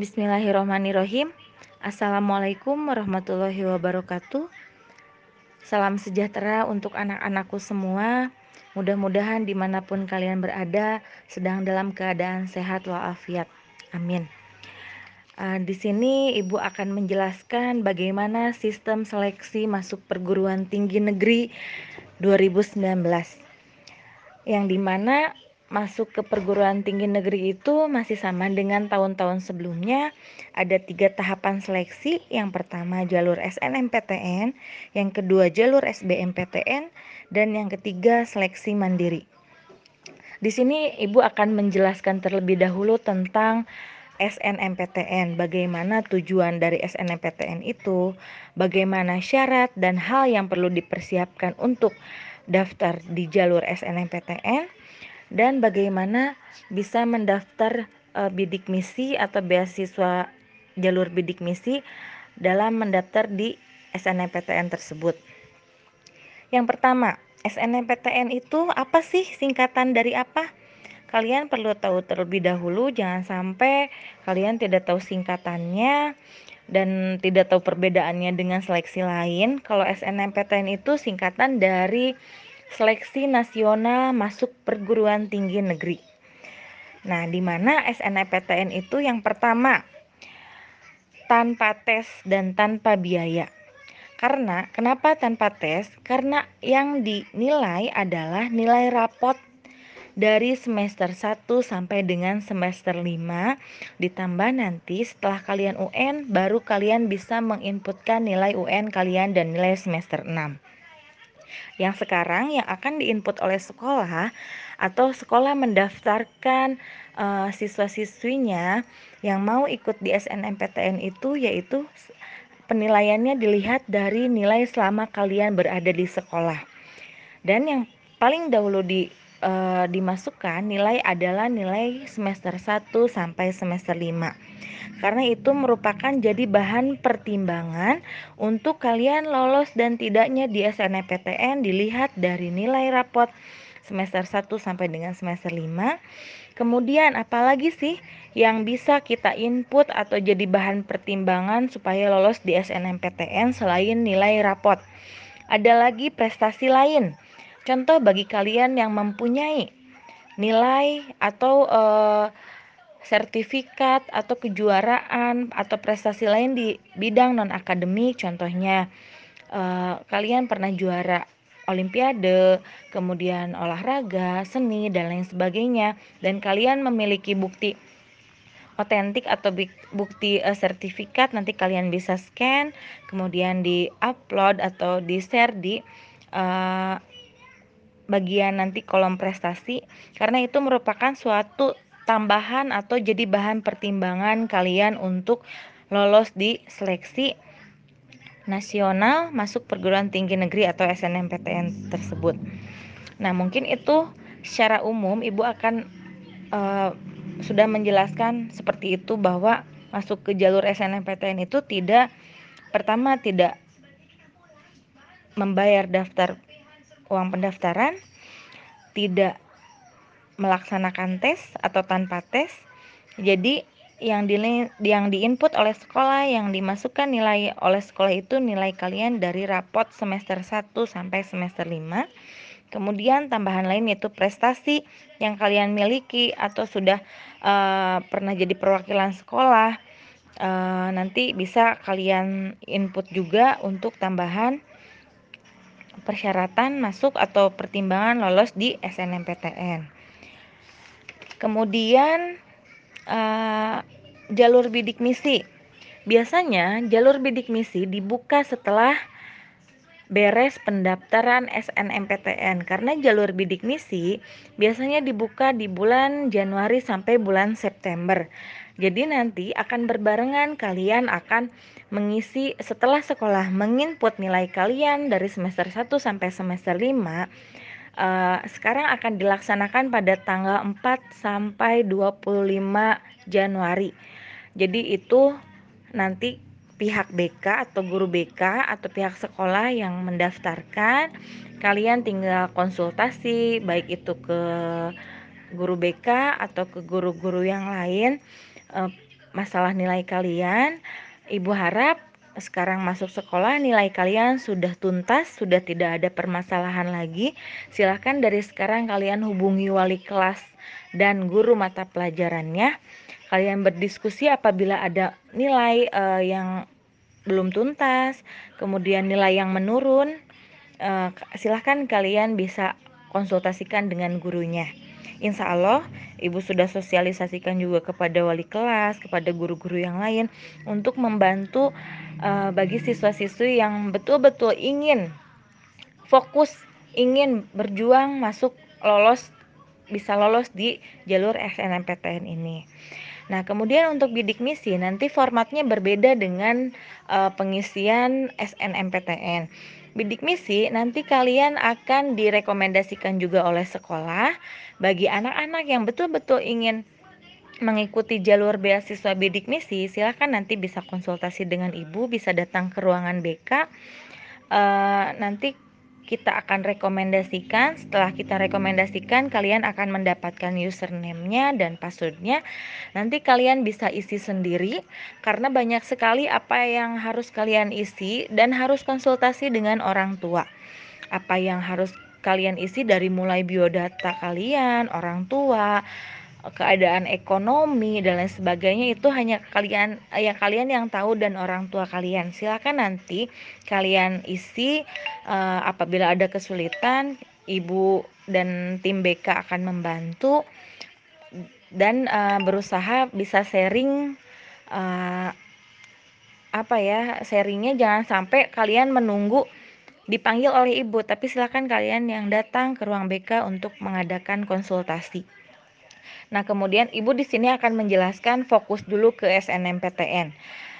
Bismillahirrahmanirrahim. Assalamualaikum warahmatullahi wabarakatuh. Salam sejahtera untuk anak-anakku semua. Mudah-mudahan di mana pun kalian berada sedang dalam keadaan sehat walafiat. Amin. Uh, di sini Ibu akan menjelaskan bagaimana sistem seleksi masuk perguruan tinggi negeri 2019. Yang di mana masuk ke perguruan tinggi negeri itu masih sama dengan tahun-tahun sebelumnya. Ada tiga tahapan seleksi. Yang pertama jalur SNMPTN, yang kedua jalur SBMPTN, dan yang ketiga seleksi mandiri. Di sini Ibu akan menjelaskan terlebih dahulu tentang SNMPTN, bagaimana tujuan dari SNMPTN itu, bagaimana syarat dan hal yang perlu dipersiapkan untuk daftar di jalur SNMPTN dan bagaimana bisa mendaftar uh, bidik misi atau beasiswa jalur bidik misi dalam mendaftar di SNMPTN tersebut. Yang pertama, SNMPTN itu apa sih singkatan dari apa? Kalian perlu tahu terlebih dahulu, jangan sampai kalian tidak tahu singkatannya dan tidak tahu perbedaannya dengan seleksi lain. Kalau SNMPTN itu singkatan dari Seleksi Nasional Masuk Perguruan Tinggi Negeri. Nah, di mana SNMPTN itu yang pertama tanpa tes dan tanpa biaya. Karena kenapa tanpa tes? Karena yang dinilai adalah nilai rapot dari semester 1 sampai dengan semester 5 ditambah nanti setelah kalian UN baru kalian bisa menginputkan nilai UN kalian dan nilai semester 6 yang sekarang yang akan diinput oleh sekolah atau sekolah mendaftarkan uh, siswa-siswinya yang mau ikut di SNMPTN itu yaitu penilaiannya dilihat dari nilai selama kalian berada di sekolah. Dan yang paling dahulu di uh, dimasukkan nilai adalah nilai semester 1 sampai semester 5. Karena itu merupakan jadi bahan pertimbangan untuk kalian lolos dan tidaknya di SNMPTN dilihat dari nilai rapot semester 1 sampai dengan semester 5. Kemudian apalagi sih yang bisa kita input atau jadi bahan pertimbangan supaya lolos di SNMPTN selain nilai rapot? Ada lagi prestasi lain Contoh bagi kalian yang mempunyai nilai atau uh, sertifikat atau kejuaraan atau prestasi lain di bidang non akademik, contohnya uh, kalian pernah juara olimpiade, kemudian olahraga, seni dan lain sebagainya dan kalian memiliki bukti otentik atau bukti uh, sertifikat nanti kalian bisa scan kemudian di upload atau di share di uh, bagian nanti kolom prestasi karena itu merupakan suatu tambahan atau jadi bahan pertimbangan kalian untuk lolos di seleksi nasional masuk perguruan tinggi negeri atau SNMPTN tersebut. Nah, mungkin itu secara umum Ibu akan uh, sudah menjelaskan seperti itu bahwa masuk ke jalur SNMPTN itu tidak pertama tidak membayar daftar uang pendaftaran, tidak melaksanakan tes atau tanpa tes. Jadi yang di yang diinput oleh sekolah yang dimasukkan nilai oleh sekolah itu nilai kalian dari rapot semester 1 sampai semester 5. Kemudian tambahan lain yaitu prestasi yang kalian miliki atau sudah uh, pernah jadi perwakilan sekolah. Uh, nanti bisa kalian input juga untuk tambahan persyaratan masuk atau pertimbangan lolos di SNMPTN. Kemudian uh, jalur bidik misi. Biasanya jalur bidik misi dibuka setelah beres pendaftaran SNMPTN karena jalur bidik misi biasanya dibuka di bulan Januari sampai bulan September. Jadi nanti akan berbarengan kalian akan mengisi setelah sekolah menginput nilai kalian dari semester 1 sampai semester 5 uh, eh, sekarang akan dilaksanakan pada tanggal 4 sampai 25 Januari. Jadi itu nanti pihak BK atau guru BK atau pihak sekolah yang mendaftarkan kalian tinggal konsultasi baik itu ke guru BK atau ke guru-guru yang lain e, masalah nilai kalian. Ibu harap sekarang masuk sekolah nilai kalian sudah tuntas, sudah tidak ada permasalahan lagi. Silahkan dari sekarang kalian hubungi wali kelas dan guru mata pelajarannya. Kalian berdiskusi apabila ada nilai uh, yang belum tuntas, kemudian nilai yang menurun, uh, silahkan kalian bisa konsultasikan dengan gurunya. Insya Allah, Ibu sudah sosialisasikan juga kepada wali kelas, kepada guru-guru yang lain untuk membantu uh, bagi siswa-siswi yang betul-betul ingin fokus, ingin berjuang masuk lolos bisa lolos di jalur SNMPTN ini. Nah, kemudian untuk bidik misi nanti formatnya berbeda dengan uh, pengisian SNMPTN. Bidik misi nanti kalian akan direkomendasikan juga oleh sekolah bagi anak-anak yang betul-betul ingin mengikuti jalur beasiswa bidik misi, silahkan nanti bisa konsultasi dengan ibu, bisa datang ke ruangan BK. Uh, eh, nanti kita akan rekomendasikan. Setelah kita rekomendasikan, kalian akan mendapatkan username-nya dan password-nya. Nanti kalian bisa isi sendiri karena banyak sekali apa yang harus kalian isi dan harus konsultasi dengan orang tua. Apa yang harus kalian isi dari mulai biodata kalian, orang tua, keadaan ekonomi dan lain sebagainya itu hanya kalian yang kalian yang tahu dan orang tua kalian. Silakan nanti kalian isi uh, apabila ada kesulitan, ibu dan tim BK akan membantu dan uh, berusaha bisa sharing uh, apa ya sharingnya jangan sampai kalian menunggu dipanggil oleh ibu tapi silakan kalian yang datang ke ruang BK untuk mengadakan konsultasi. Nah, kemudian Ibu di sini akan menjelaskan fokus dulu ke SNMPTN.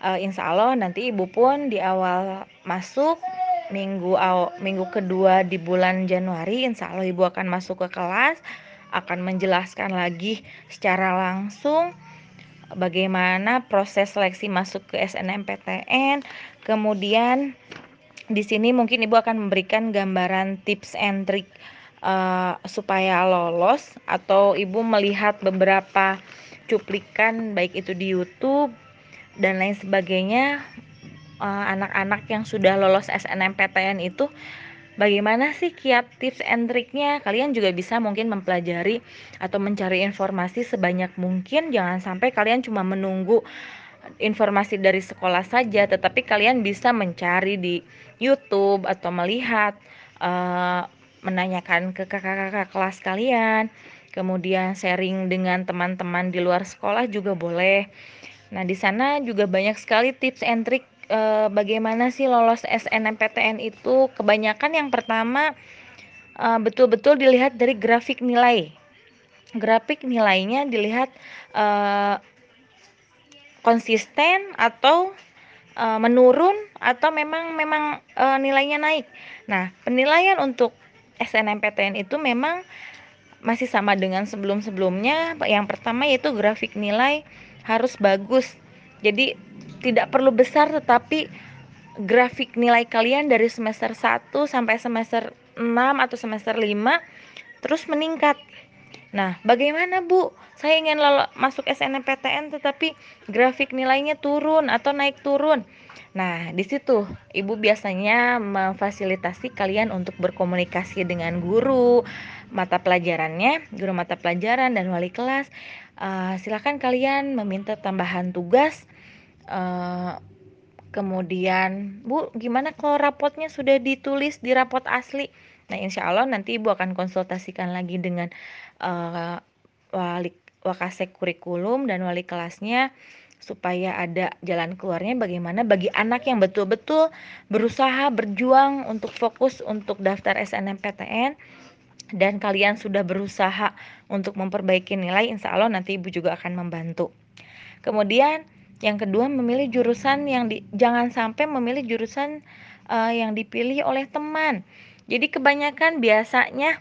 Uh, eh, insya Allah nanti Ibu pun di awal masuk minggu aw, minggu kedua di bulan Januari, insya Allah Ibu akan masuk ke kelas, akan menjelaskan lagi secara langsung bagaimana proses seleksi masuk ke SNMPTN. Kemudian di sini mungkin Ibu akan memberikan gambaran tips and trick uh, supaya lolos atau ibu melihat beberapa cuplikan baik itu di YouTube dan lain sebagainya eh, anak-anak uh, yang sudah lolos SNMPTN itu bagaimana sih kiat tips and triknya? Kalian juga bisa mungkin mempelajari atau mencari informasi sebanyak mungkin. Jangan sampai kalian cuma menunggu informasi dari sekolah saja tetapi kalian bisa mencari di YouTube atau melihat uh, menanyakan ke kakak-kakak kelas kalian, kemudian sharing dengan teman-teman di luar sekolah juga boleh. Nah, di sana juga banyak sekali tips and trick e, bagaimana sih lolos SNMPTN itu. Kebanyakan yang pertama betul-betul dilihat dari grafik nilai. Grafik nilainya dilihat e, konsisten atau menurun atau memang memang e, nilainya naik. Nah, penilaian untuk SNMPTN itu memang masih sama dengan sebelum-sebelumnya. Yang pertama yaitu grafik nilai harus bagus. Jadi tidak perlu besar tetapi grafik nilai kalian dari semester 1 sampai semester 6 atau semester 5 terus meningkat. Nah, bagaimana Bu? Saya ingin masuk SNMPTN tetapi grafik nilainya turun atau naik turun. Nah, di situ ibu biasanya memfasilitasi kalian untuk berkomunikasi dengan guru mata pelajarannya, guru mata pelajaran dan wali kelas. Uh, silakan kalian meminta tambahan tugas. Uh, kemudian, Bu, gimana kalau rapotnya sudah ditulis di rapot asli? Nah, insya Allah nanti ibu akan konsultasikan lagi dengan uh, wali wakasek kurikulum dan wali kelasnya supaya ada jalan keluarnya bagaimana bagi anak yang betul-betul berusaha berjuang untuk fokus untuk daftar SNMPTN dan kalian sudah berusaha untuk memperbaiki nilai insya Allah nanti ibu juga akan membantu. Kemudian yang kedua memilih jurusan yang di, jangan sampai memilih jurusan uh, yang dipilih oleh teman. Jadi kebanyakan biasanya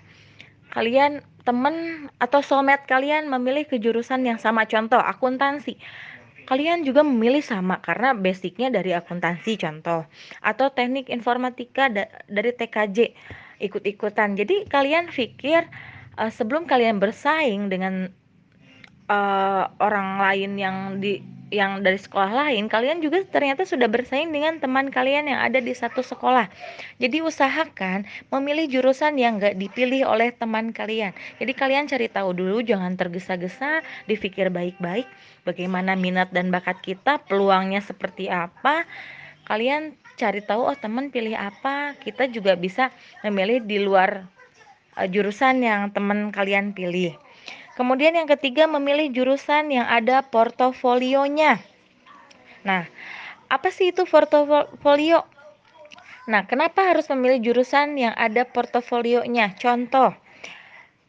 kalian teman atau soulmate kalian memilih ke jurusan yang sama. Contoh akuntansi kalian juga memilih sama karena basicnya dari akuntansi contoh atau teknik informatika da dari TKJ ikut-ikutan. Jadi kalian pikir uh, sebelum kalian bersaing dengan uh, orang lain yang di yang dari sekolah lain, kalian juga ternyata sudah bersaing dengan teman kalian yang ada di satu sekolah. Jadi usahakan memilih jurusan yang gak dipilih oleh teman kalian. Jadi kalian cari tahu dulu, jangan tergesa-gesa, dipikir baik-baik bagaimana minat dan bakat kita, peluangnya seperti apa. Kalian cari tahu oh teman pilih apa, kita juga bisa memilih di luar uh, jurusan yang teman kalian pilih. Kemudian yang ketiga memilih jurusan yang ada portofolionya. Nah, apa sih itu portofolio? Nah, kenapa harus memilih jurusan yang ada portofolionya? Contoh,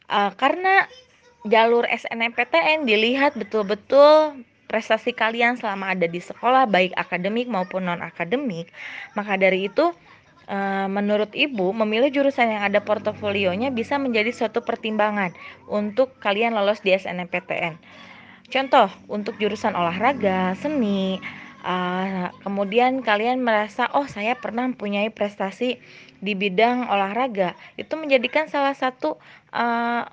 uh, karena jalur SNMPTN dilihat betul-betul prestasi kalian selama ada di sekolah baik akademik maupun non akademik maka dari itu menurut Ibu, memilih jurusan yang ada portofolionya bisa menjadi suatu pertimbangan untuk kalian lolos di SNMPTN. Contoh, untuk jurusan olahraga, seni, uh, kemudian kalian merasa, oh saya pernah mempunyai prestasi di bidang olahraga, itu menjadikan salah satu uh,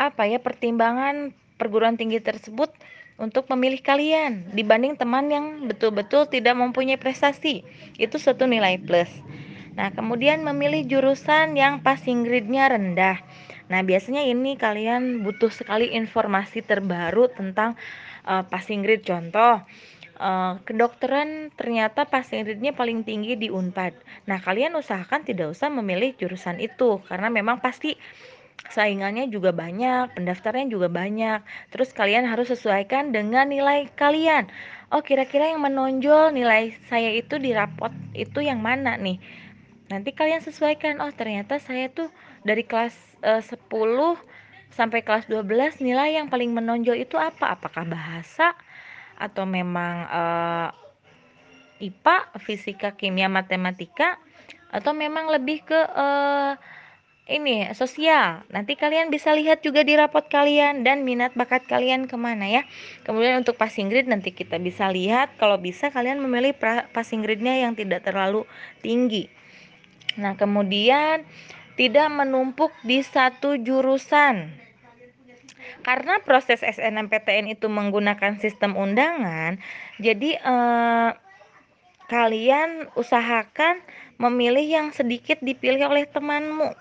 apa ya pertimbangan perguruan tinggi tersebut untuk memilih kalian dibanding teman yang betul-betul tidak mempunyai prestasi. Itu suatu nilai plus. Nah, kemudian memilih jurusan yang passing grade-nya rendah. Nah, biasanya ini kalian butuh sekali informasi terbaru tentang uh, passing grade. Contoh, uh, kedokteran ternyata passing grade-nya paling tinggi di Unpad. Nah, kalian usahakan tidak usah memilih jurusan itu karena memang pasti saingannya juga banyak, pendaftarnya juga banyak. Terus kalian harus sesuaikan dengan nilai kalian. Oh, kira-kira yang menonjol nilai saya itu di rapot itu yang mana nih? Nanti kalian sesuaikan oh ternyata saya tuh dari kelas uh, 10 sampai kelas 12 nilai yang paling menonjol itu apa? Apakah bahasa atau memang uh, eh, IPA fisika kimia matematika atau memang lebih ke uh, ini sosial? Nanti kalian bisa lihat juga di rapot kalian dan minat bakat kalian ke mana ya. Kemudian untuk passing grade nanti kita bisa lihat. Kalau bisa kalian memilih passing grade-nya yang tidak terlalu tinggi Nah, kemudian tidak menumpuk di satu jurusan. Karena proses SNMPTN itu menggunakan sistem undangan, jadi eh, kalian usahakan memilih yang sedikit dipilih oleh temanmu.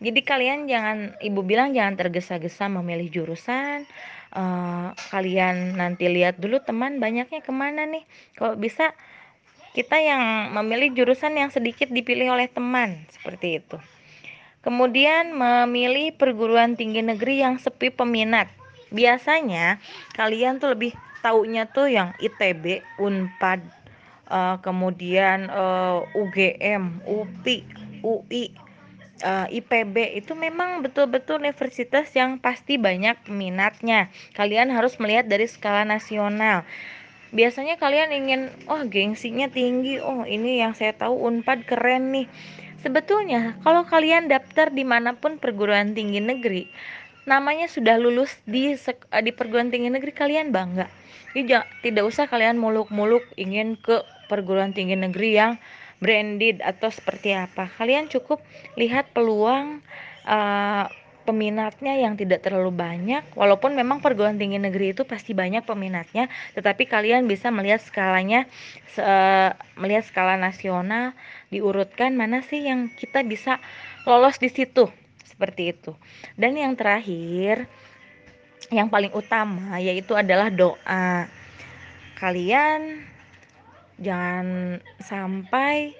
Jadi kalian jangan, ibu bilang jangan tergesa-gesa memilih jurusan. Eh, kalian nanti lihat dulu teman banyaknya ke mana nih. Kalau bisa kita yang memilih jurusan yang sedikit dipilih oleh teman seperti itu. Kemudian memilih perguruan tinggi negeri yang sepi peminat. Biasanya kalian tuh lebih taunya tuh yang ITB, Unpad, uh, kemudian uh, eh, UGM, UPI, UI, uh, eh, IPB itu memang betul-betul universitas yang pasti banyak peminatnya. Kalian harus melihat dari skala nasional biasanya kalian ingin oh gengsinya tinggi. Oh ini yang saya tahu unpad keren nih. Sebetulnya kalau kalian daftar di mana pun perguruan tinggi negeri namanya sudah lulus di di perguruan tinggi negeri kalian bangga. Jadi tidak usah kalian muluk-muluk ingin ke perguruan tinggi negeri yang branded atau seperti apa. Kalian cukup lihat peluang uh, peminatnya yang tidak terlalu banyak walaupun memang perguruan tinggi negeri itu pasti banyak peminatnya tetapi kalian bisa melihat skalanya melihat skala nasional diurutkan mana sih yang kita bisa lolos di situ seperti itu. Dan yang terakhir yang paling utama yaitu adalah doa. Kalian jangan sampai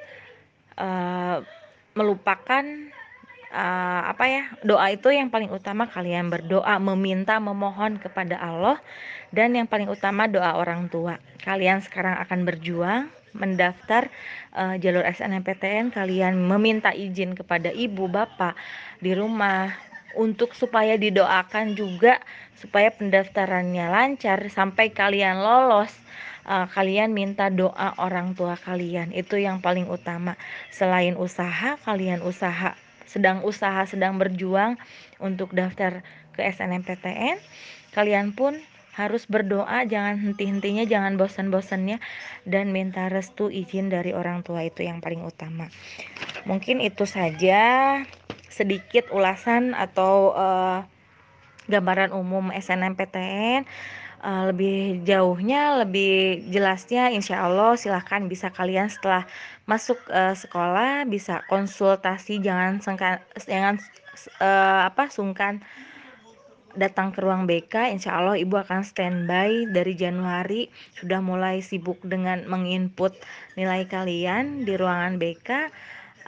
uh, melupakan uh, apa ya doa itu yang paling utama kalian berdoa meminta memohon kepada Allah. Dan yang paling utama doa orang tua. Kalian sekarang akan berjuang mendaftar uh, jalur SNMPTN kalian meminta izin kepada ibu bapak di rumah untuk supaya didoakan juga supaya pendaftarannya lancar sampai kalian lolos. Uh, kalian minta doa orang tua kalian. Itu yang paling utama. Selain usaha kalian usaha sedang usaha, sedang berjuang untuk daftar ke SNMPTN, kalian pun harus berdoa, jangan henti-hentinya, jangan bosan-bosannya, dan minta restu izin dari orang tua itu yang paling utama. Mungkin itu saja sedikit ulasan atau uh, gambaran umum SNMPTN. Eee, lebih jauhnya, lebih jelasnya insya Allah silahkan bisa kalian setelah masuk, eee, sekolah bisa konsultasi jangan sengkan jangan eee, apa, sungkan datang ke ruang BK, insya Allah Ibu akan standby dari Januari, sudah mulai sibuk dengan menginput nilai kalian di ruangan BK,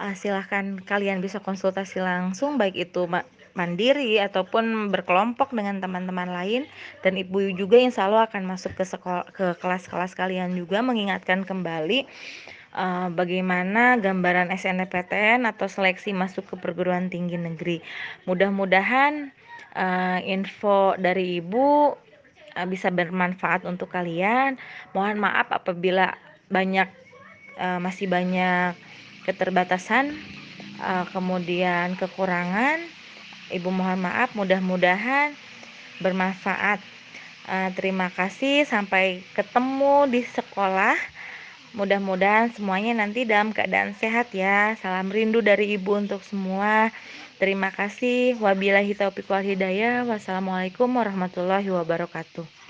eee, silahkan kalian bisa konsultasi langsung baik itu mandiri ataupun berkelompok dengan teman-teman lain dan Ibu juga insya Allah akan masuk ke seko ke kelas-kelas kalian juga mengingatkan kembali, eee, bagaimana gambaran SNMPTN atau seleksi masuk ke perguruan tinggi negeri. Mudah-mudahan, eee, info dari Ibu, eee, bisa bermanfaat untuk kalian. Mohon maaf apabila banyak, eee, masih banyak keterbatasan, eee, kemudian kekurangan, Ibu mohon maaf, mudah-mudahan bermanfaat. Eee, terima kasih, sampai ketemu di sekolah. Mudah-mudahan semuanya nanti dalam keadaan sehat ya. Salam rindu dari Ibu untuk semua. Terima kasih. Wabillahi taufiq wal hidayah. Wassalamualaikum warahmatullahi wabarakatuh.